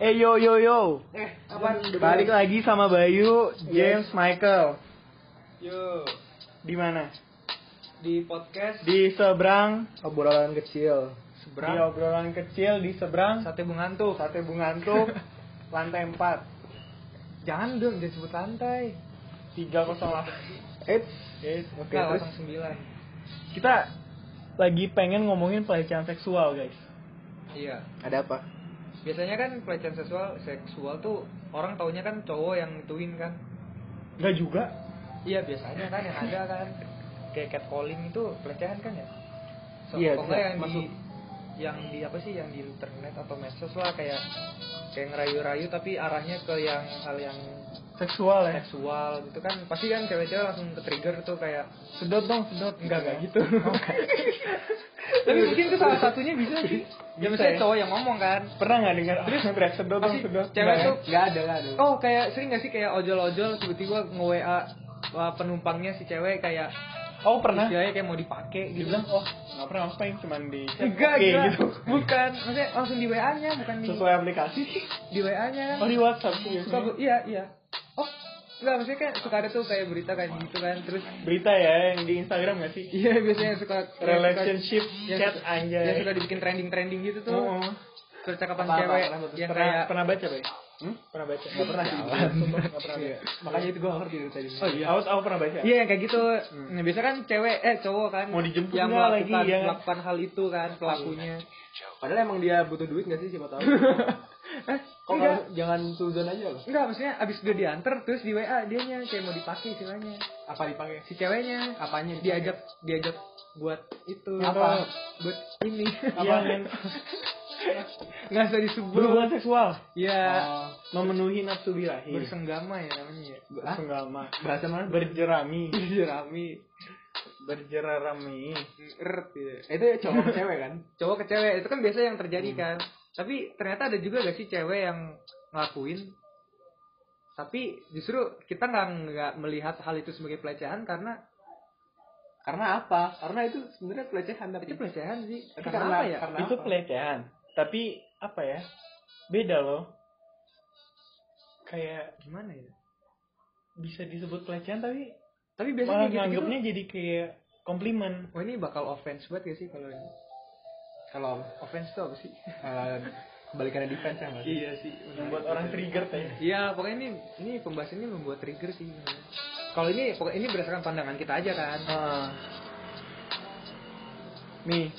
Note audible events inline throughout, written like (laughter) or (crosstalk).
Eh yo yo yo. Eh, apa? Balik lagi sama Bayu, James, Michael. Yo, Di mana? di podcast Di seberang obrolan kecil di seberang obrolan kecil di seberang sate bungantu. Sate Bungantuk (laughs) lantai 4 Jangan dong, jangan sebut lantai. 308. Eits Guys, Oke, Enggak, terus? 09. kita lagi pengen ngomongin pelecehan seksual, guys. Iya. ada apa Biasanya kan pelecehan seksual seksual tuh orang taunya kan cowok yang ituin kan. Enggak juga. Iya, biasanya kan yang ada kan kayak catcalling itu pelecehan kan ya? So, Iya, bisa yang masuk. di yang di apa sih yang di internet atau medsos lah kayak kayak ngerayu-rayu tapi arahnya ke yang hal yang Seksual ya. seksual gitu kan pasti kan cewek-cewek langsung ke trigger tuh kayak Sedot dong, sedot. enggak enggak gitu (laughs) tapi mungkin itu salah satunya bisa sih ya Bisa misalnya ya? cowok yang ngomong kan Pernah nggak dengar terus teriak sedot dong, sedot. cewek Nggak ya? tuh nggak ada nggak ada oh kayak sering gak sih kayak ojol-ojol tiba-tiba nge WA wah, penumpangnya si cewek kayak Oh, pernah. istilahnya kayak mau dipakai gitu Dibilang, "Oh, nggak pernah ngapain, cuman di enggak enggak gitu. bukan maksudnya langsung di WA nya bukan di Sesuai aplikasi. di WA nya Oh, di WhatsApp sih. suka iya iya enggak maksudnya kayak suka ada tuh kayak berita kayak gitu kan terus Berita ya yang di Instagram nggak sih? iya biasanya suka yang Relationship suka, yang chat anjay. yang suka dibikin trending trending gitu tuh Oh, percakapan Apa, cewek apa, apa, yang pernah kayak pernah baca, Bay? Hmm? Pernah baca? nggak pernah sih pernah Iya. baca. makanya itu gue ngerti dari tadi Oh iya, aku, aku pernah baca. Iya yang kayak gitu. Nah, biasa kan cewek eh cowok kan Mau dijemput yang melakukan lagi, ya kan? melakukan hal itu kan pelakunya. padahal emang dia butuh duit nggak sih siapa tahu (laughs) Eh, nggak- jangan suzon aja loh Enggak, maksudnya abis udah diantar terus di WA dianya kayak mau dipakai istilahnya. apa dipakai Si ceweknya apanya dipakai? diajak diajak buat itu Apa? buat ini Iya, men. nggak usah disebut Berhubungan seksual. ya Oh, Memenuhi nafsu birahi. bersenggama ya namanya ya? Bersenggama. bahasa mana Berjerami. jerami Berjerami. ert ya itu cowok ke cewek kan cowok ke cewek itu kan biasa yang terjadi kan tapi ternyata ada juga gak sih cewek yang ngelakuin tapi justru kita nggak nggak melihat hal itu sebagai pelecehan karena karena apa karena itu sebenarnya pelecehan tapi itu pelecehan sih Tapi karena, karena- apa ya karena- Itu apa? pelecehan. Tapi apa ya? Beda loh. Kayak gimana ya bisa disebut pelecehan tapi tapi malah biasanya gitu, nganggapnya jadi kayak komplimen. oh ini bakal offense banget gak sih kalau ini kalau offense tuh apa sih eh, kebalikannya defense ya sih? iya sih Membuat orang trigger ya. Iya, pokoknya ini ini pembahasannya membuat trigger sih. Kalau ini pokoknya ini berdasarkan pandangan kita aja kan. Ah. Nih,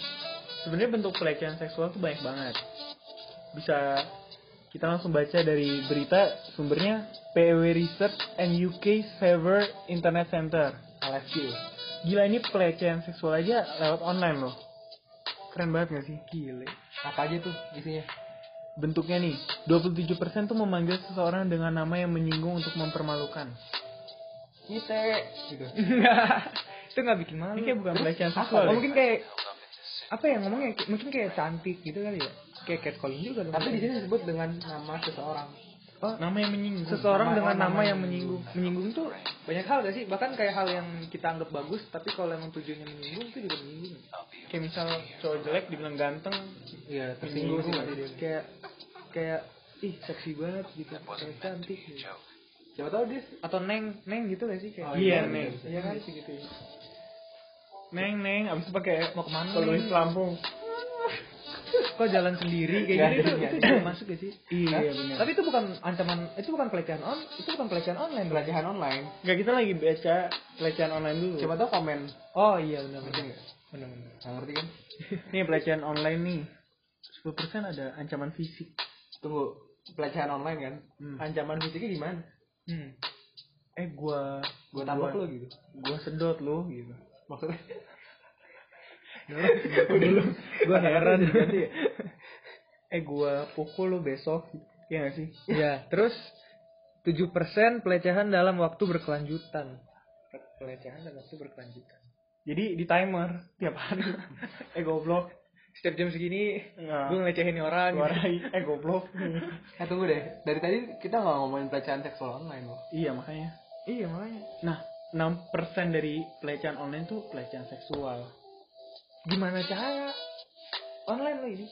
sebenarnya bentuk pelecehan seksual tuh banyak banget. Bisa kita langsung baca dari berita sumbernya PW Research and UK Server Internet Center. LSQ Gila ini pelecehan seksual aja lewat online loh. Keren banget gak sih? Gile. apa aja tuh isinya Bentuknya nih, 27% tuh memanggil seseorang dengan nama yang menyinggung untuk mempermalukan. kita gitu (laughs) itu nggak bikin malu. Ini kayak bukan pelecehan Apa? seksual. Ya? mungkin kayak apa ya ngomongnya mungkin kayak cantik gitu kali ya. Kayak catcalling juga tapi di sini disebut dengan nama seseorang oh, Nama yang menyinggung. seseorang Nama- dengan nama nama yang yang menyinggung. Menyinggung tuh banyak hal gak sih? Bahkan kayak hal yang kita anggap bagus, tapi kalau emang tujuannya menyinggung itu juga menyinggung. Kayak misal cowok jelek dibilang ganteng, iya tersinggung sih dia Kayak kayak ih seksi banget gitu, kayak cantik. Gitu. siapa tahu dia Atau neng, neng gitu gak sih? Kayak Oh, iya, Neng. iya. Kan sih gitu. ya. neng neng, abis itu pakai Mau ke mana? peluit Neng? Kok jalan sendiri kayak Nggak gitu itu, itu masuk gak sih? Iya Hah? benar. Tapi itu bukan ancaman, itu bukan pelecehan on, itu bukan pelecehan online. pelecehan online Nggak kita lagi baca pelecehan online dulu. siapa tahu komen Oh iya benar benar. Benar benar. nggak ngerti kan Nih pelecehan online nih. 10% ada ancaman fisik. tunggu pelecehan online kan Hmm. ancaman fisiknya gimana Hmm. Eh gua gue tabok lo gitu Gua sedot lu gitu. maksudnya dulu gua heran Ganti ya? eh gua pukul lu besok. Iya gak sih? Iya, terus 7% pelecehan dalam waktu berkelanjutan. Pelecehan dalam waktu berkelanjutan. Jadi di timer tiap hari. (laughs) eh goblok. Setiap jam segini Nggak. gue ngelecehin orang. gitu. Suarai. Eh goblok. eh tunggu deh dari tadi kita nggak ngomongin pelecehan seksual online loh iya makanya. Iya makanya. Nah, 6% dari pelecehan online tuh pelecehan seksual. Gimana cara? Online lo ini?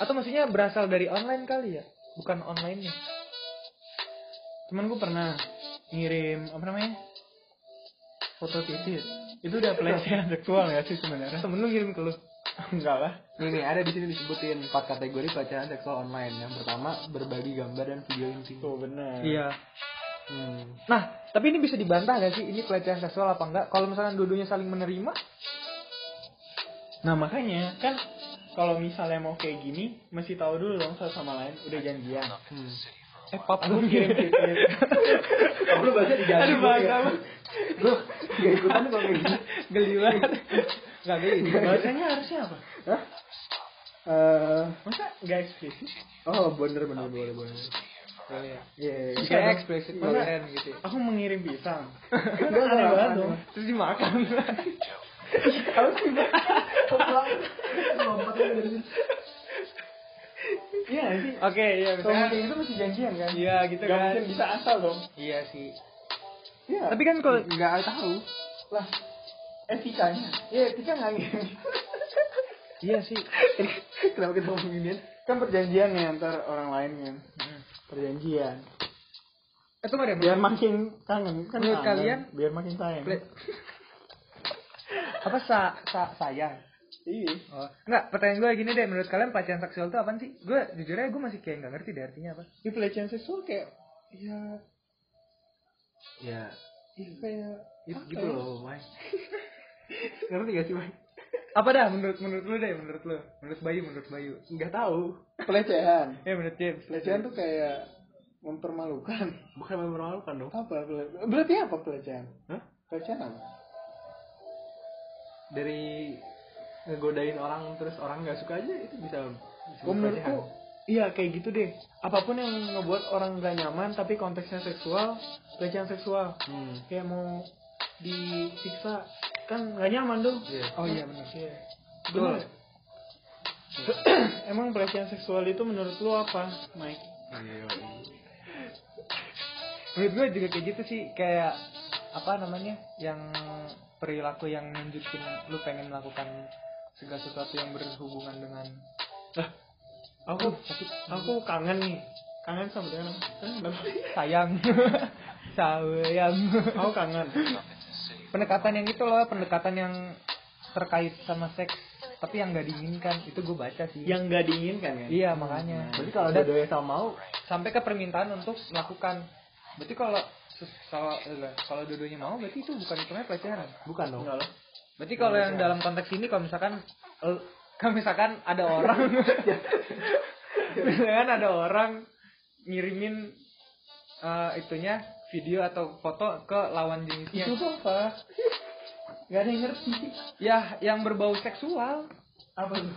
Atau maksudnya berasal dari online kali ya? bukan online nya Cuman gue pernah ngirim apa namanya foto titik. Itu udah pelecehan seksual ya sih sebenarnya? temen lu ngirim ke lu Enggak lah. Nih nih ada di sini disebutin empat kategori pelecehan seksual online. Yang pertama berbagi gambar dan video intim. Tuh benar. iya Hmm. nah tapi ini bisa dibantah gak sih ini pelecehan seksual apa enggak kalau misalkan dua-duanya saling menerima Nah makanya kan kalau misalnya mau kayak gini mesti tahu dulu dong satu sama lain udah janjian. Hmm. eh pap Aku kirim titik. Kamu lu baca di Aduh bahasa apa? Lu gak ikutan kalau kayak gini. geli banget nggak geli Bahasanya harusnya apa? Hah? Eh, Masa nggak eksplisit? oh bener bener boleh boleh. Ya. Iya. iya, iya. eksplisit Masa- keren gitu ya. Aku mengirim pisang. Enggak, Aneh enggak, banget enggak. dong. terus dimakan (laughs) Tahu sih. Lompat aja dari sini. Iya sih. oke iya Kalau misalnya kayak gitu mesti janjian kan? iya gitu Gak kan mungkin bisa asal dong. iya sih Iya. tapi kan kalau nggak tahu. Lah, etikanya. Iya, etika nggak iya sih Kenapa kita ngomongin dia? Kan perjanjian nih antar orang lain kan. Perjanjian. itu nggak ada Biar makin kangen kan. Menurut kangen. kalian? Biar makin sayang. Apa sa, sa sayang Iya. oh enggak pertanyaan gue gini deh menurut kalian pelecehan seksual itu apa sih gue jujur aja gue masih kayak nggak ngerti deh artinya apa Ini pelecehan seksual kayak ya Ya, ya kayak apa gitu ya? loh, Mai. (laughs) Ngerti gak sih, Mai? apa dah menurut menurut lu deh menurut lu menurut Bayu menurut Bayu Nggak tahu. pelecehan. (laughs) ya menurut James Pelecehan tuh kayak mempermalukan. Bukan mempermalukan dong. Apa? pele- Berarti apa pelecehan? Hah? Pelecehan apa? Dari ngegodain orang terus orang nggak suka aja itu bisa. bisa Kalau menurutku iya kayak gitu deh. Apa pun yang ngebuat orang gak nyaman tapi konteksnya seksual, pelecehan seksual. Hmm. Kayak mau disiksa kan gak nyaman dong. Iya. oh iya benar Iya. Betul. Bener. (clears throat) Emang pelecehan seksual itu menurut lu apa, Mike? Iya. menurut gue juga kayak gitu sih kayak apa namanya yang perilaku yang nunjukin lu pengen melakukan segala sesuatu yang berhubungan dengan Lah, aku aku kangen nih. Kangen sama apa? sayang. (laughs) Sayang. Aku kangen. pendekatan yang itu loh pendekatan yang terkait sama seks tapi yang nggak diinginkan. Itu gue baca sih. Yang gak diinginkan kan? iya makanya. Berarti kalau Dan dua sama mau, sampai ke permintaan untuk melakukan. Berarti kalau ses- kalau kalau dua-duanya mau berarti itu bukan hitungannya pelecehan bukan dong. Enggak berarti kalau yang dalam konteks ini kalau misalkan eh, kalau misalkan ada orang misalkan (laughs) ada orang ngirimin eh, itunya video atau foto ke lawan jenisnya Itu apa? Gak ada yang ngerti. ya yang berbau seksual Apa tuh?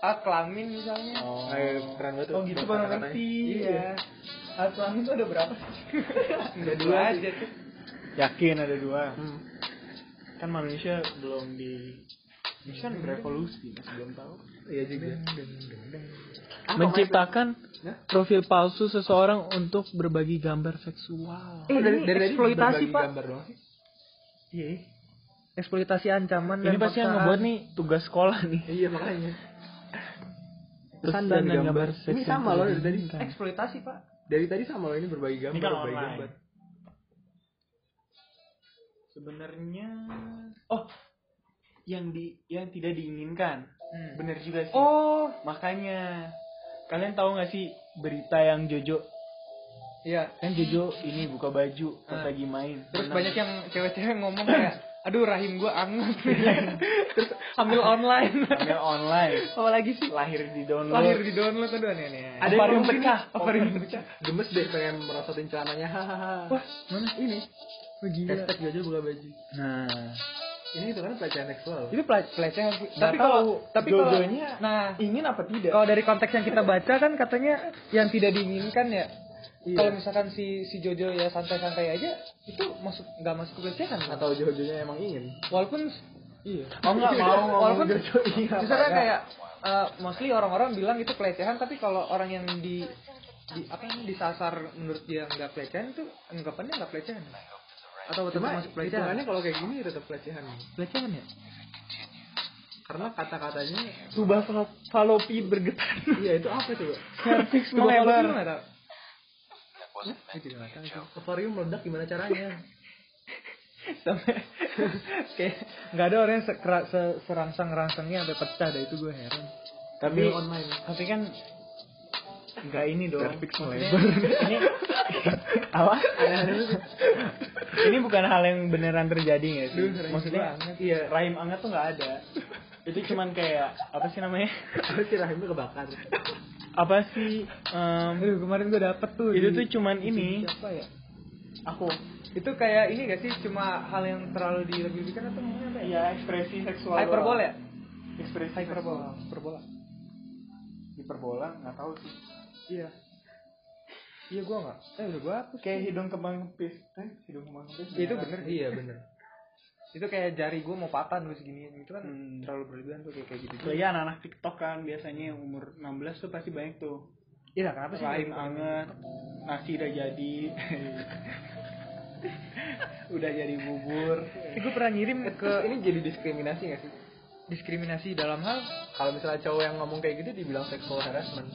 Ah kelamin misalnya Oh, keren banget. Oh gitu baru ngerti. iya Alat kelamin itu ada berapa? (laughs) ada dua aja tuh Yakin ada dua. Hmm. Kan manusia belum di ini kan berevolusi masih belum tahu. Iya juga. Menciptakan profil palsu seseorang untuk berbagi gambar seksual. Eh, dari ini dari tadi eksploitasi, berbagi Pak. gambar doang sih. Iya. eksploitasi ancaman Ini dan pasti yang ngebuat nih tugas sekolah nih. Iya makanya. Pesan dan dan gambar. gambar seks Ini sama loh dari tadi. eksploitasi pak Dari tadi sama loh ini berbagi gambar, Ini kan berbagi online. gambar. Sebenarnya oh yang di yang tidak diinginkan. Hmm. Bener juga sih. oh Makanya kalian tahu nggak sih berita yang Jojo iya kan Jojo ini buka baju pas Ah. lagi main. terus banyak yang cewek-cewek ngomong kayak (laughs) aduh rahim gua anget terus hamil online Hamil online apalagi sih lahir di download. lahir di download aduh aneh aneh Ada yang yang pecah. Ovarium pecah. Gemes deh pengen merosotin celananya. Hahaha. wah mana ini oh, gila Hashtag Jojo buka baju. Nah, Ini itu kan pelecehan seksual. itu pelecehan tapi kalau tapi kalau nah ingin apa tidak? kalau dari konteks yang kita baca kan katanya yang tidak diinginkan ya Iya. kalau misalkan si si Jojo ya santai-santai aja itu masuk nggak masuk ke pelecehan kan? Atau Jojonya emang ingin. walaupun Iya. Oh nggak (laughs) mau walaupun Jojo iya. misalnya kayak eh, mostly orang-orang bilang itu pelecehan tapi kalau orang yang di di apa ini disasar menurut dia nggak pelecehan itu anggapannya nggak pelecehan atau tetap Cuma masuk pelecehan kalau kayak gini tetap pelecehan. pelecehan ya karena kata-katanya Subah fal- falopi bergetar. iya itu apa coba Cervix melebar. lu nggak tahu. Gue juga nggak tahu sih. Ovarium meledak gimana caranya (laughs) sampai (laughs) kayak nggak ada orang yang sekera- se- serangsang rangsangnya sampai pecah dah itu gue heran Tapi online tapi kan nggak ini dong. Maksudnya, melebar. ini (laughs) apa? ini bukan hal yang beneran terjadi nggak sih? Duh, rahim Maksudnya anget. iya rahim anget tuh nggak ada. Itu cuman kayak apa sih namanya? apa sih rahimnya kebakar Apa sih? em, Aduh, kemarin gue dapet tuh itu di- tuh cuman di ini. siapa ya Aku itu kayak ini gak sih cuma hal yang terlalu dilebih-lebihkan atau namanya apa ya ya ekspresi seksual. hyperbole ya. Ekspresi hyperbola seksual. hyperbola Hiperbola nggak tahu sih. iya iya gue nggak eh udah gue apa Kayak hidung kembang kempis. Eh, hidung kembang kempis. itu bener iya bener itu kayak jari gue mau patah gue segini itu kan Hmm. terlalu berlebihan tuh kayak kayak gitu Apalagi anak-anak TikTok kan biasanya yang umur 16 tuh pasti banyak tuh. iya kenapa sih Rahim anget, nasi udah jadi. (laughs) udah jadi bubur. Tapi gue pernah ngirim ke ini jadi diskriminasi gak sih diskriminasi dalam hal kalau misalnya cowok yang ngomong kayak gitu dibilang sexual harassment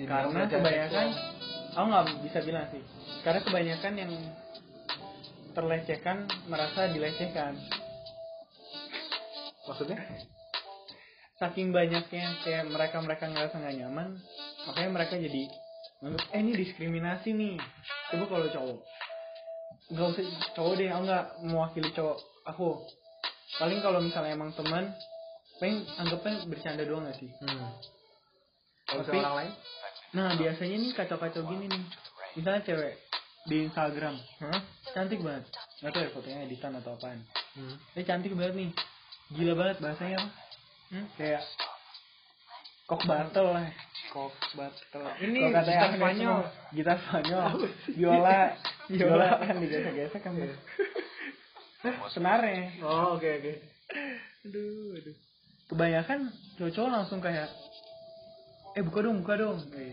Dibilang Karena kebanyakan aku nggak bisa bilang sih. Karena kebanyakan yang terlecehkan merasa dilecehkan. maksudnya Saking banyaknya kayak mereka-mereka ngerasa nggak nyaman, makanya mereka jadi menganggap eh ini diskriminasi nih. Coba kalau cowok, nggak usah cowok deh, aku nggak mewakili cowok. Aku paling kalau misalnya emang teman, paling anggapnya bercanda doang gak sih? hmm. kalau orang lain Nah biasanya nih kacau-kacau gini nih Misalnya cewek di Instagram. Hah? Cantik banget. Gak tau ya fotonya editan atau apaan. Hmm. Ini cantik banget nih. Gila banget bahasanya. Apa hmm? Kayak Kok battle lah. Kok battle Ini ini katanya gitar Spanyol. Gitar Spanyol. (laughs) Viola. Viola. Kan digesek-gesek kan Hah, Senarnya oh oke oke. Aduh aduh. Kebanyakan cowok-cowok langsung kayak Eh buka dong buka dong. Eh,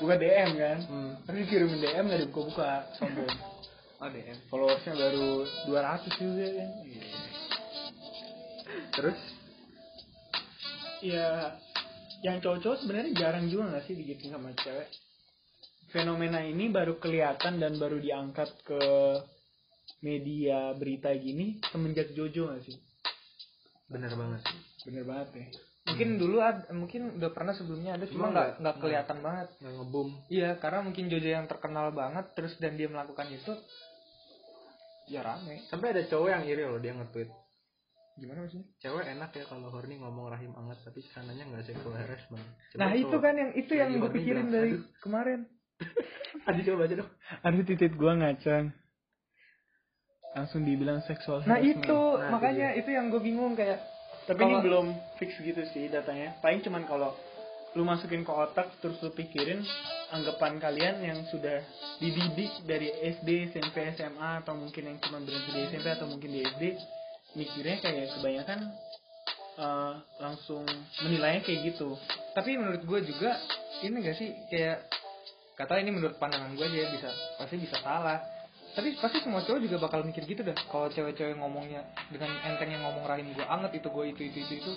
Buka DM kan? Hmm. Tapi kirimin DM gak dibuka-buka Sombong. Oh DM followersnya baru 200 juga kan? Terus? Ya yang cowok-cowok sebenarnya jarang juga gak sih digituin sama cewek? Fenomena ini baru kelihatan dan baru diangkat ke media berita gini semenjak Jojo gak sih? Bener banget. Sih bener banget ya mungkin dulu ad, mungkin udah pernah sebelumnya ada cuma nggak nggak- nggak kelihatan banget. nggak ngebom iya karena mungkin Jojo yang terkenal banget terus dan dia melakukan itu ya rame. Sampai ada cowok yang iri loh dia nge-tweet. Gimana maksudnya? Cewek enak ya kalau horny ngomong rahim anget tapi sananya nggak sexual harassment Coba nah itu kan yang itu yang gue pikirin bilang, dari "Aduh." kemarin. (laughs) Aduh coba baca dong. Aduh titit gua ngacang langsung dibilang seksual nah itu Nah, makanya itu yang gue bingung kayak Tapi Kalau- ini belum fix gitu sih datanya. Paling cuman kalau lu masukin ke otak terus lu pikirin anggapan kalian yang sudah dididik dari SD, SMP, SMA atau mungkin yang cuma berhenti di SMP atau mungkin di SD mikirnya kayak kebanyakan eh, langsung menilainya kayak gitu. tapi menurut gue juga ini gak sih kayak kata ini menurut pandangan gue aja bisa pasti bisa salah tapi pasti semua cowok juga bakal mikir gitu dah kalau cewek-cewek ngomongnya dengan enteng yang ngomong rahim gue anget itu gue itu itu itu itu.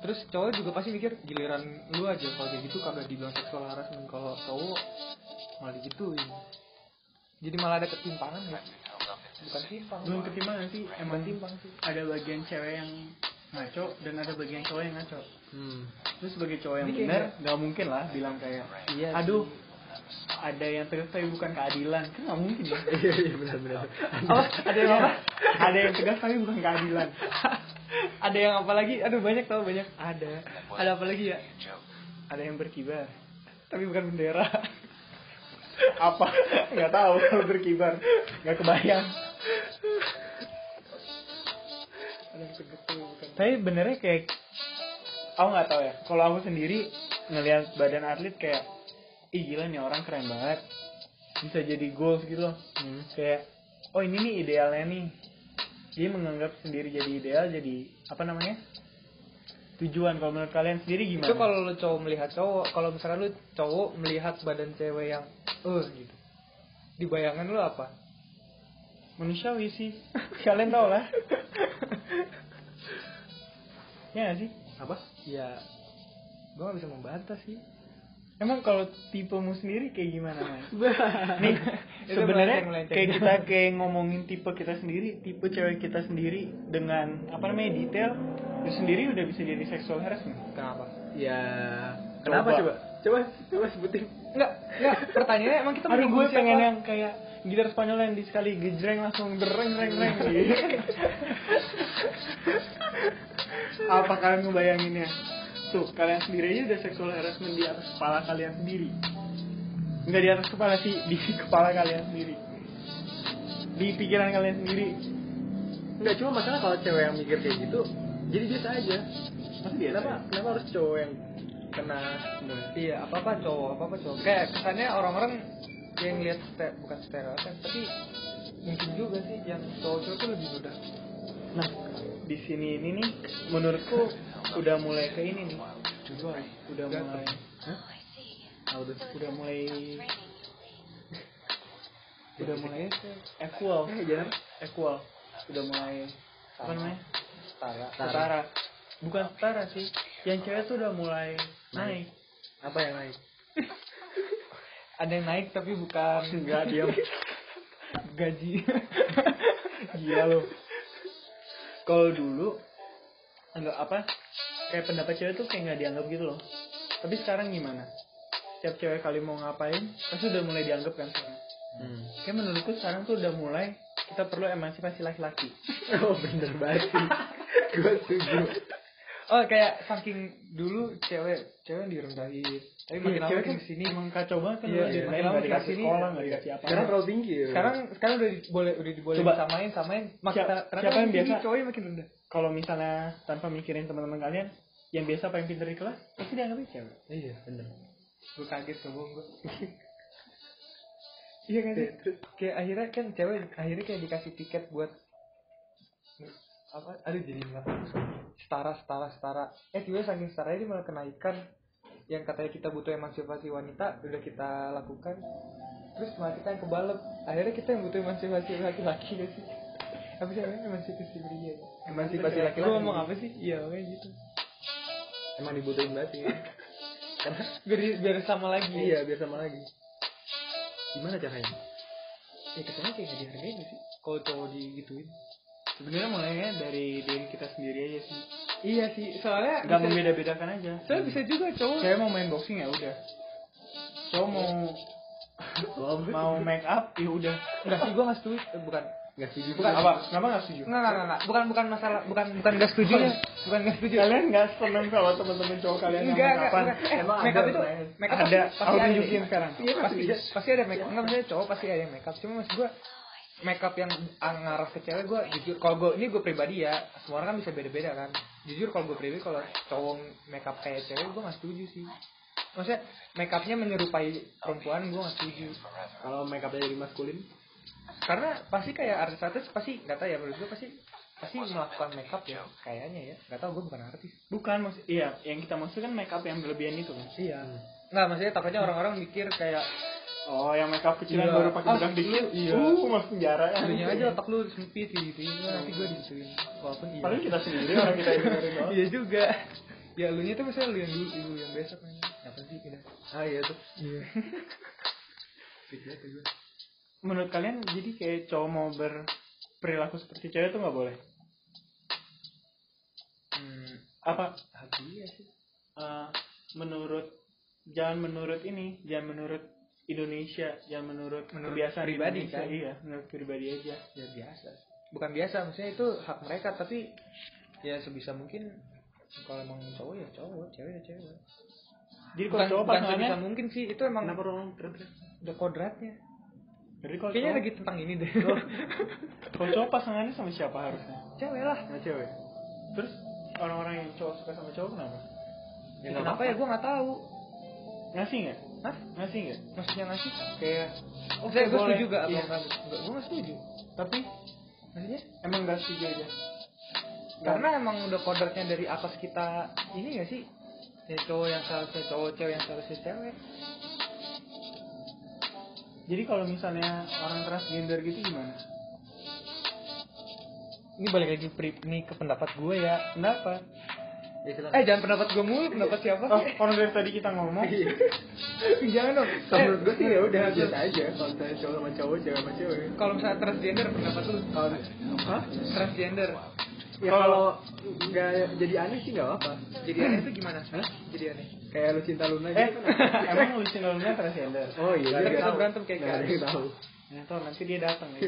Terus cowok juga pasti mikir giliran lu aja kalau kayak gitu kagak dibilang seksual harassment kalau cowok malah digituin. Jadi malah ada ketimpangan ya bukan timpang. Belum ketimbangan sih emang timpang sih. ada bagian cewek yang ngaco dan ada bagian cowok yang ngaco. hmm. Terus sebagai cowok yang benar nggak mungkin lah bilang kayak iya aduh ada yang tegas tapi bukan keadilan. Kan nggak mungkin ya? Iya iya benar benar. Apa? Ada yang apa? Ada yang tegas tapi bukan keadilan. Ada yang apa lagi? Aduh banyak tau banyak. Ada. Ada apa lagi ya? Ada yang berkibar tapi bukan bendera. Apa? Nggak tahu kalau berkibar. Nggak kebayang. Ada yang tegas tuh bukan. Tapi benernya kayak aku nggak tahu ya. Kalau aku sendiri ngelihat badan atlet kayak ih gila nih orang keren banget. Bisa jadi goals gitu loh. Hmm. kayak oh ini nih idealnya nih. Dia menganggap sendiri jadi ideal jadi apa namanya? Tujuan. Kalau menurut kalian sendiri gimana? Itu kalau lu cowok melihat cowok kalau misalnya lu cowok melihat badan cewek yang eh gitu. Di bayangan lu apa? Manusiawi sih. (laughs) Kalian tau lah. (laughs) Ya nggak sih? Apa? Ya gue gak bisa membantah sih emang kalau tipemu sendiri kayak gimana mas? (laughs) Nih (laughs) sebenarnya kayak kita (laughs) kayak ngomongin tipe kita sendiri tipe cewek kita sendiri dengan apa namanya detail itu sendiri udah bisa jadi sexual harassment. Kenapa? Ya kenapa Coba. coba coba sebutin. Enggak enggak. Pertanyaannya emang kita Aduh gue pengen yang kayak gitar Spanyol yang di sekali gejreng langsung dereng reng reng gitu. Apa kalian ngebayanginnya? Tuh, kalian sendiri aja udah sexual harassment di atas kepala kalian sendiri. Enggak di atas kepala sih, di (laughs) kepala kalian sendiri. Di pikiran kalian sendiri. nggak cuma masalah kalau cewek yang mikir kayak gitu jadi biasa aja Masa biasa? kenapa kenapa harus cowok yang kena iya apa apa cowok apa apa cowok kayak kesannya orang-orang yang lihat ste- bukan stereotip tapi mungkin juga sih yang cowok-cowok tuh lebih mudah Nah, di sini ini nih menurutku udah mulai ke ini nih. Udah mulai. Hah? Udah mulai. Udah mulai equal. Eh jangan. Equal. Udah mulai apa namanya? Setara setara bukan setara sih. Yang cewek tuh udah mulai naik. Apa yang lain (laughs) ada yang naik tapi bukan enggak diam. (laughs) gaji. (laughs) Gila lo kalau dulu enggak apa kayak pendapat cewek tuh kayak nggak dianggap gitu loh. Tapi sekarang gimana? Setiap cewek kali mau ngapain pasti udah mulai dianggap kan sekarang. Hmm. kayak menurutku sekarang tuh udah mulai kita perlu emansipasi laki-laki. (laughs) Oh bener banget gue setuju oh kayak saking dulu cewek cewek direndahin. Tapi makin Iya, lama makin kan ke sini emang kacau banget kan. Iya, iya, dari makin lama nggak makin sekolah nggak dikasih apa sekarang terlalu tinggi ya. Sekarang sekarang udah boleh udah diboleh Coba. samain samain. Makin Siapa- ternyata siapa yang biasa? cowoknya makin rendah. Kalau misalnya tanpa mikirin teman-teman kalian yang biasa paling pintar di kelas pasti dianggapnya cewek. Iya bener. Gue kaget sama gue iya kan? Sih kayak akhirnya kan cewek akhirnya kayak dikasih tiket buat apa? Aduh jadi nggak setara setara setara. Eh tiba saking setara ini malah kenaikan. Yang katanya kita butuh emansipasi wanita udah kita lakukan. Terus malah kita yang kebalap. Akhirnya kita yang butuh emansipasi laki-laki gak sih. Apa sih namanya? Emansipasi pria emansipasi Lu laki-laki. Ngomong apa sih? Iya kayak gitu. Emang dibutuhin banget sih. Karena (laughs) biar biar sama lagi. Iya biar sama lagi. Gimana caranya? Ya katanya kayak gak dihargain gak sih? Kalau cowok digituin sebenarnya mulainya dari diri kita sendiri aja sih Iya sih, soalnya nggak membeda-bedakan aja Soalnya bisa juga cowok. cewek mau main boxing ya udah cowok mau mau make up ya udah Enggak sih, gue nggak setuju. Eh, bukan. nggak setuju Bukan. apa kenapa nggak setuju Enggak, enggak, enggak. Bukan, bukan masalah. Bukan, bukan nggak setuju ya. Bukan nggak setuju. kalian nggak seneng kalau teman-teman cowok kalian yang Enggak, make enggak. Eh, Emang make up ada, itu, Mas. make up Ada. pasti Aku ada. tunjukin sekarang. Iya, pasti, pasti ada make up. Enggak maksudnya cowok pasti ada yang make up. Cuma maksud gue make up yang ngarah ke cewek gue jujur kalau gue ini gue pribadi ya semua orang kan bisa beda-beda kan. Jujur kalau gue pribadi kalau cowok make up kayak cewek gue nggak setuju sih. Maksudnya make upnya menyerupai perempuan gue nggak setuju. Kalau make upnya jadi maskulin? Karena pasti kayak artis-artis pasti nggak tahu ya menurut gue pasti pasti melakukan make up ya kayaknya ya. Nggak tahu gue bukan artis. Bukan maksud iya yang kita maksud kan make up yang berlebihan itu kan? Iya. Nggak maksudnya takutnya orang-orang mikir kayak oh yang up kecilan Iya. baru pakai Ah, bedak dikit iya. uh masuk penjara dulunya aja otak lu sempit gitu. Nanti gue digituin walaupun iya. Paling kita sendiri orang kita yang (laughs) iya juga. Ya lu nya tuh misalnya lu yang dulu lu yang besok nanya apa sih? Udah ah iya. Tuh iya (laughs) menurut kalian jadi kayak cowok mau berperilaku seperti cewek tuh nggak boleh? Hmm, apa? Hati ya sih. Eh, menurut jangan menurut ini jangan menurut Indonesia jangan menurut, Menurut kebiasaan pribadi, kan? iya menurut pribadi aja. Ya biasa. Bukan biasa maksudnya itu hak mereka tapi ya sebisa mungkin kalau emang cowok ya cowok cewek ya cewek. Jadi kalau cowok bukan pasangannya sebisa mungkin sih itu emang kenapa orang udah kodratnya. Jadi kalau kayaknya cowok, lagi tentang ini deh. (laughs) Kalau cowok pasangannya sama siapa harusnya? Cewek lah. Sama cewek. Terus orang-orang yang cowok suka sama cowok kenapa? Ya, kenapa ya gue nggak tahu ngasih nggak Hah? ngasih nggak maksudnya ngasih kayak Oke, gue boleh. setuju gak Iya. enggak? Enggak, gue gak setuju. tapi Maksudnya? emang nggak setuju aja Karena emang udah kodratnya dari atas kita ini gak sih? Ya cowok yang seharusnya cowok, cewek yang seharusnya cewek. jadi kalau misalnya orang transgender gitu gimana Ini balik lagi pri, ini ke pendapat gue ya. kenapa Ya. Eh jangan pendapat gue mulu, pendapat siapa? Oh, orang dari tadi kita ngomong. (laughs) jangan dong. Kalau Eh, menurut gue sih ya udah biasa aja. Kalau misalnya cowok sama cowok, cewek sama cewek. Kalau misalnya transgender pendapat lu? Kalau Hah? Transgender. Ya kalau nggak jadi aneh sih nggak apa. Jadi aneh itu gimana? Hah? Jadi aneh. Kayak lu cinta Luna Eh, gitu kan. (laughs) emang Lucy Luna transgender? Oh iya, dia kita tahu. berantem kayak Nggak ada yang tahu. Ya tau nanti dia datang ya.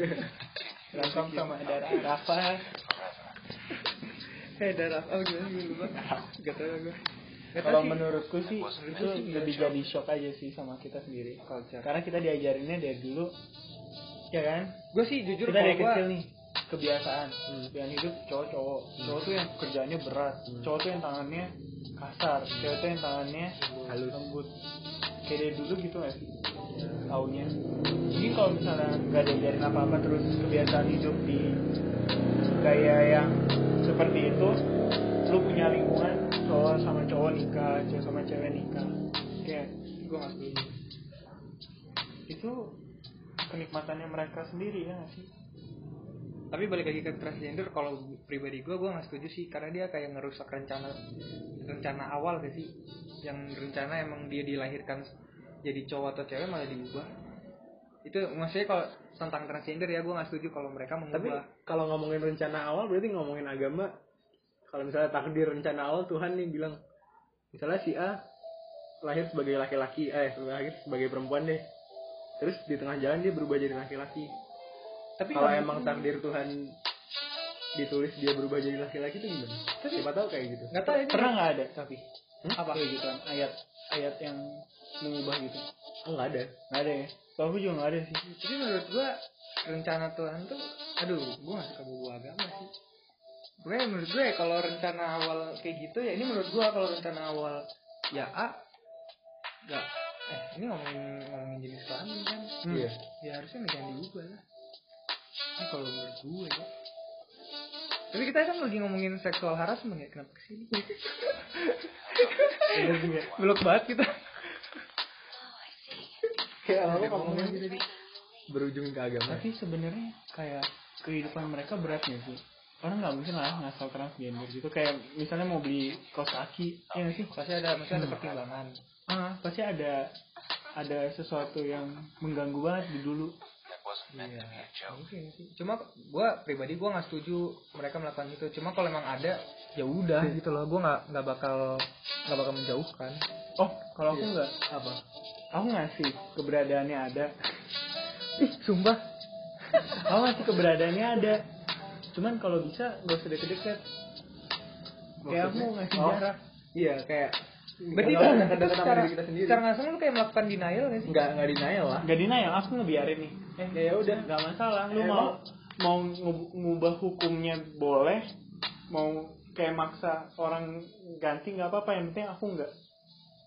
(laughs) Berantem sama darah Rafa. Eh darah. Oh gimana gue lupa. Gak tau gue. Kalau menurutku sih itu lebih jadi shock aja sih sama kita sendiri. Culture. Karena kita diajarinnya dari dulu, ya kan? Gue sih jujur kita kalau dari kecil nih kebiasaan pilihan hidup cowok-cowok cowok tuh yang kerjanya berat cowok tuh yang tangannya kasar cewek tuh yang tangannya Halus. lembut kayak dari dulu gitu gak sih taunya ini kalau misalnya nggak diajarin apa-apa terus kebiasaan hidup di gaya yang seperti itu lu punya lingkungan cowok sama cowok nikah cewek sama cewek nikah kayak gue gak setuju. itu kenikmatannya mereka sendiri ya gak sih Tapi balik lagi ke transgender, kalau pribadi gue, gue gak setuju sih karena dia kayak ngerusak rencana rencana awal gak sih? Yang rencana emang dia dilahirkan jadi cowok atau cewek malah diubah. Itu maksudnya kalau tentang transgender ya gue gak setuju kalau mereka Tapi mengubah. kalau ngomongin rencana awal berarti ngomongin agama. Kalau misalnya takdir rencana awal Tuhan nih bilang, misalnya si A lahir sebagai laki-laki, eh lahir sebagai perempuan deh. Terus di tengah jalan dia berubah jadi laki-laki. Tapi Kalau emang takdir Tuhan ditulis dia berubah jadi laki-laki itu gimana? Siapa tahu kayak gitu. nggak tahu ini pernah nggak ada tapi Hmm? apa? kayak gitu kan ayat ayat yang mengubah gitu Oh nggak ada. nggak ada ya kalau aku juga nggak ada sih Tapi menurut gue rencana Tuhan tuh, aduh, gue gak suka bawa agama sih. Gue menurut gue kalau rencana awal kayak gitu ya ini menurut gue kalau rencana awal ya A, nggak eh ini ngomongin ngomongin jenis kelamin kan, Iya. ya harusnya nggak jangan diubah lah. Ini kalau menurut gue ya. Tapi kita kan lagi ngomongin seksual harassment ya, kenapa ke sini? (laughs) Belok banget kita. Kayak apa ngomongin berujung ke agama. tapi sebenarnya kayak kehidupan mereka berat nggak sih orang nggak mungkin lah ngasal transgender gitu kayak misalnya mau beli kaos kaki ya sih Pasti ada, pasti ada pertimbangan. ah pasti ada ada sesuatu yang mengganggu banget di dulu Iya, mungkin sih. Cuma gua pribadi gua nggak setuju mereka melakukan itu. Cuma kalau emang ada, ya udah gitu loh. Gua nggak nggak bakal nggak bakal menjauhkan. oh kalau aku Iya. nggak Apa? Aku ngasih keberadaannya ada Ih, sumpah. (laughs) aku ngasih keberadaannya ada cuman kalau bisa gak usah deket-deket kayak aku ngasih Oh. jarak Iya kayak Berarti itu secara, diri kita sendiri. secara nggak langsung lu kayak melakukan denial nggak sih? Nggak nggak denial lah. Gak denial, aku ngebiarin nih. Eh, Ya udah. nggak masalah. Lu Emang? mau mau ngu- ngubah hukumnya boleh, mau kayak maksa orang ganti nggak apa-apa. Yang penting aku nggak.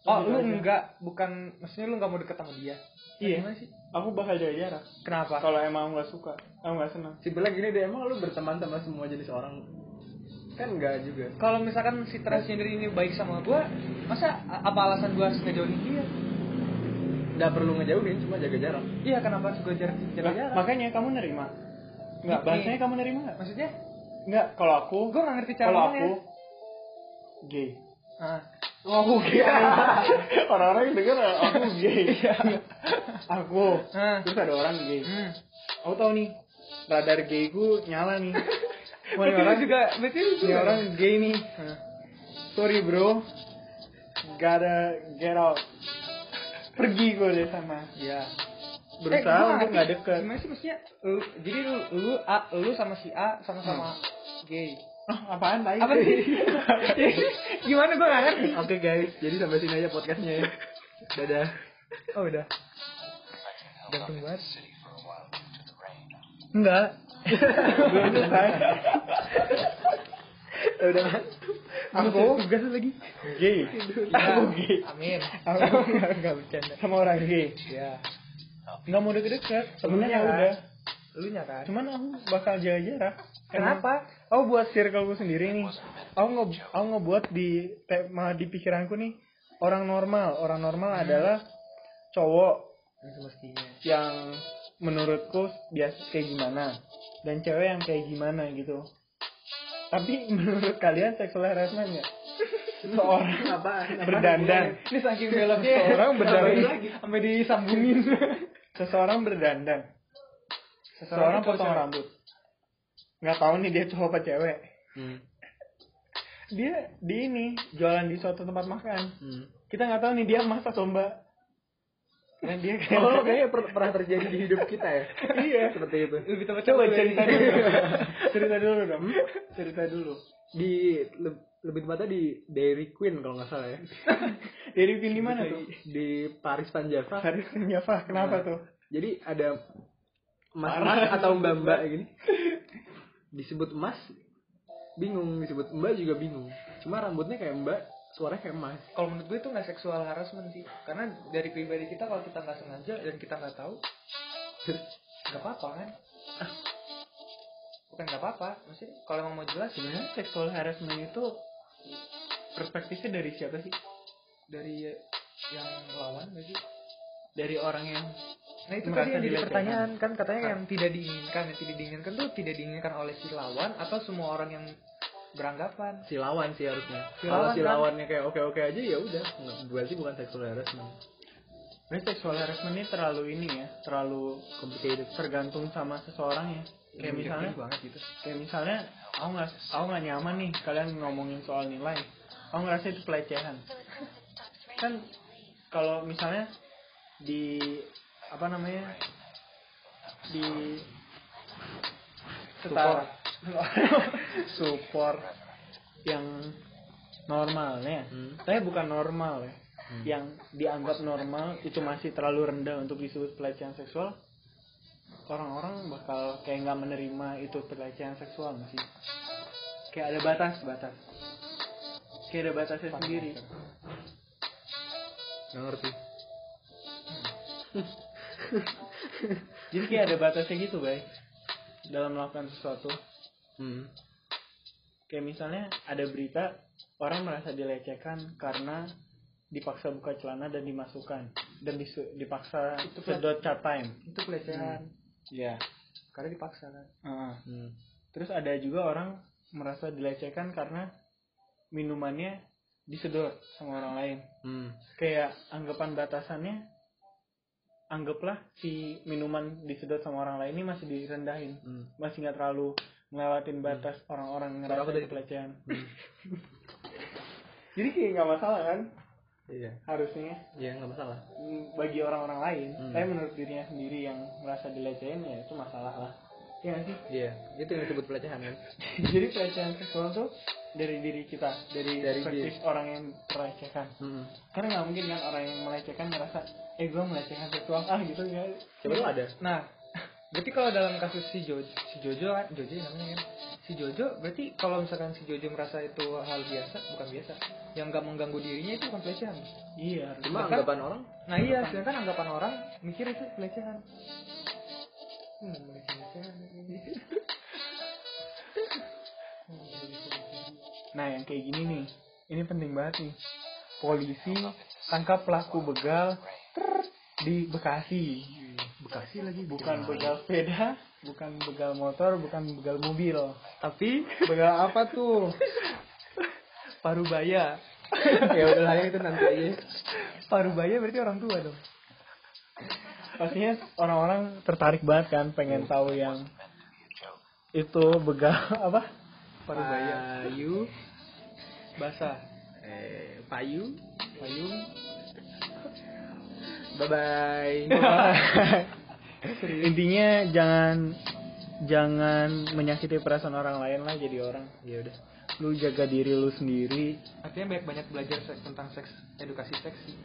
Oh, lu aja. enggak, bukan maksudnya lu nggak mau deket sama dia? Iya. Gimana sih? Aku bakal jaga jarak. Kenapa? Kalau emang nggak suka, aku nggak senang. Simpelnya gini deh, emang lu berteman sama semua jenis orang? Kan enggak juga. Kalau misalkan si transgender ini baik sama gua, masa apa alasan gua harus ngejauhin dia? Nggak perlu ngejauhin, cuma jaga jarak. Iya, kenapa harus gua jarak jaga jarak? makanya kamu nerima. Nggak, Ini- bahasanya kamu nerima nggak? Maksudnya, Nggak, kalau aku, gua nggak ngerti cara kalau aku gay. Ah. Oh, aku gay. Orang-orang yang denger aku gay. aku. Ah. Terus ada orang gay. Hmm. Aku tahu nih, radar gay gue nyala nih. (laughs) Wah, orang juga, ini juga. orang gay nih. Ah. Sorry bro, gotta get out. Pergi gue deh sama. Iya. Berusaha Eh, untuk nggak deket. Gimana sih maksudnya? Lu, jadi lu, lu, A, lu sama si A sama-sama gay. Oh, apaan tadi? Apa sih? (laughs) Gimana gua nggak ngerti. Oke guys, jadi sampai sini aja podcastnya ya. Dadah. Oh udah. Gantung banget. Enggak. Belum (laughs) selesai. Ya udah kan? Aku tugas lagi. Gay. Aku gay. Amin. Aku Enggak enggak bercanda. sama orang gay. Ya. Nggak mau deket-deket. Sebenarnya nya udah. Lu nya kan? Cuman aku bakal jaga. Kenapa? Aku buat circleku sendiri nih. Aku nge aku ngebuat di tema di pikiranku nih orang normal. Orang normal adalah cowok Yang semestinya. yang menurutku biasa kayak gimana dan cewek yang kayak gimana gitu. Tapi (laughs) menurut kalian seksual harassment nggak? seorang (laughs) Apaan? berdandan Ini saking beloknya Seorang berdandan. sampai disambungin. (laughs) seseorang berdandan seseorang potong cewek. rambut nggak tahu nih dia cowok apa cewek Hmm. dia di ini jualan di suatu tempat makan Hmm. kita nggak tahu nih dia emas atau mbak karena dia kayak (laughs) Oh, kayaknya per- pernah terjadi di hidup kita ya. iya Seperti itu. Lebih tepat coba cowok cerita dulu (laughs) cerita dulu dong cerita dulu Di le- lebih tepatnya di Dairy Queen kalau nggak salah ya. (laughs) dari pin di mana tuh Di Paris Panjava. Haris Java kenapa tuh Jadi ada emas-emas atau mbak-mbak gini. Disebut emas, bingung. Disebut mbak juga bingung. Cuma rambutnya kayak mbak, suaranya kayak emas. Kalau menurut gue itu nggak seksual harassment sih. Karena dari pribadi kita kalau kita nggak sengaja dan kita nggak tahu, nggak apa-apa kan? Bukan nggak apa-apa, maksudnya kalau emang mau jelas sebenarnya sexual harassment itu perspektifnya dari siapa sih dari yang lawan sih? dari orang yang Nah itu tadi yang jadi pertanyaan kan katanya yang tidak diinginkan, yang tidak diinginkan tuh tidak diinginkan oleh si lawan atau semua orang yang beranggapan. Si lawan sih harusnya. Si Kalau lawan si kan. lawannya kayak oke-oke aja ya udah. Berarti bukan sexual harassment. Ini sexual harassment ini terlalu ini ya, terlalu Complicated. tergantung sama seseorang ya. Kayak misalnya, banget gitu. kayak misalnya, aku nggak, aku nggak nyaman nih kalian ngomongin soal nilai. Aku ngerasa itu pelecehan. Kan kalau misalnya di apa namanya di setara (laughs) support yang normalnya, Hmm. saya bukan normal ya. Yang dianggap normal itu masih terlalu rendah untuk disebut pelecehan seksual. Orang-orang bakal kayak nggak menerima itu pelecehan seksual nggak sih. Kayak ada batas batas. Kayak ada batasnya sendiri. Nggak ngerti. (laughs) Jadi kayak ada batasnya gitu, baik. Dalam melakukan sesuatu. Hmm. Kayak misalnya ada berita orang merasa dilecehkan karena dipaksa buka celana dan dimasukkan dan disu- dipaksa Itu sedot chat time. Itu pelecehan. Iya. Karena dipaksa kan. Heeh. Hmm. Terus ada juga orang merasa dilecehkan karena minumannya disedot sama orang lain. Hmm. Kayak anggapan batasannya anggaplah si minuman disedot sama orang lain ini masih direndahin. Hmm. Masih nggak terlalu ngelewatin batas orang-orang Suara ngerasa dari- pelecehan. (laughs) Jadi kayak nggak masalah kan Iya. harusnya Iya nggak masalah. mm, bagi orang-orang lain. Hmm. Tapi menurut dirinya sendiri yang merasa dilecehin ya itu masalah lah. Iya sih? Iya. Itu yang disebut pelecehan kan. (laughs) Jadi pelecehan seksual tuh dari diri kita, dari, Dari perspektif orang yang melecehkan. Hmm. Karena nggak mungkin kan orang yang melecehkan ngerasa, eh gue melecehkan seksual ah gitu ya. Coba tuh ada. Nah, (laughs) berarti kalau dalam kasus si Jojo, si Jojo kan, Jojo ya namanya kan, si Jojo, berarti kalau misalkan si Jojo merasa itu hal biasa, bukan biasa, yang nggak mengganggu dirinya itu bukan pelecehan. Iya. Cuma Bahkan- anggapan orang Nah iya, sedangkan anggapan orang mikir itu pelecehan. Hmm, pelecehan. (laughs) Nah yang kayak gini nih, ini penting banget nih. Polisi tangkap pelaku begal di Bekasi. Bekasi lagi Bukan begal sepeda, bukan begal motor, bukan begal mobil. Tapi Begal apa tuh? Parubaya. (laughs) ya udahlah ya itu nanti aja. Parubaya berarti orang tua dong. Pastinya orang-orang tertarik banget kan pengen tahu yang itu begal (laughs) apa? Parubaya. Payu. Basah. Eh, payu. Payung. Bye bye. (laughs) Intinya jangan jangan menyakiti perasaan orang lain lah jadi orang. ya udah. Lu jaga diri lu sendiri. Artinya banyak-banyak belajar seks tentang seks, edukasi seks sih.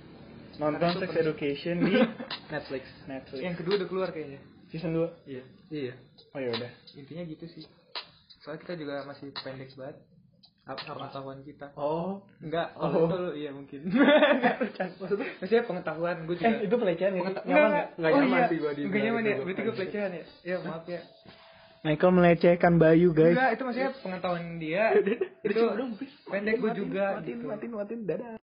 Nonton Sex penting. Education di (laughs) Netflix. Netflix. Yang kedua udah keluar kayaknya. Season 2. Iya. Iya. Oh ya udah. Intinya gitu sih. Soalnya kita juga masih pendek banget. Apa pengetahuan kita? Oh. Enggak, Oh. kalau itu iya mungkin. (laughs) Enggak Maksudnya maksudnya pengetahuan gue juga. Eh, itu pelecehan ya? Pengeta- Nyaman nggak? Nggak oh, nyaman iya. sih gua di- Nggak nyaman ya. Berarti gue pelecehan ya. Ya maaf ya. Michael melecehkan Bayu, guys. Enggak, itu maksudnya pengetahuan dia. (laughs) itu pendek gue juga. Matiin, gitu. matiin, matiin. Dadah.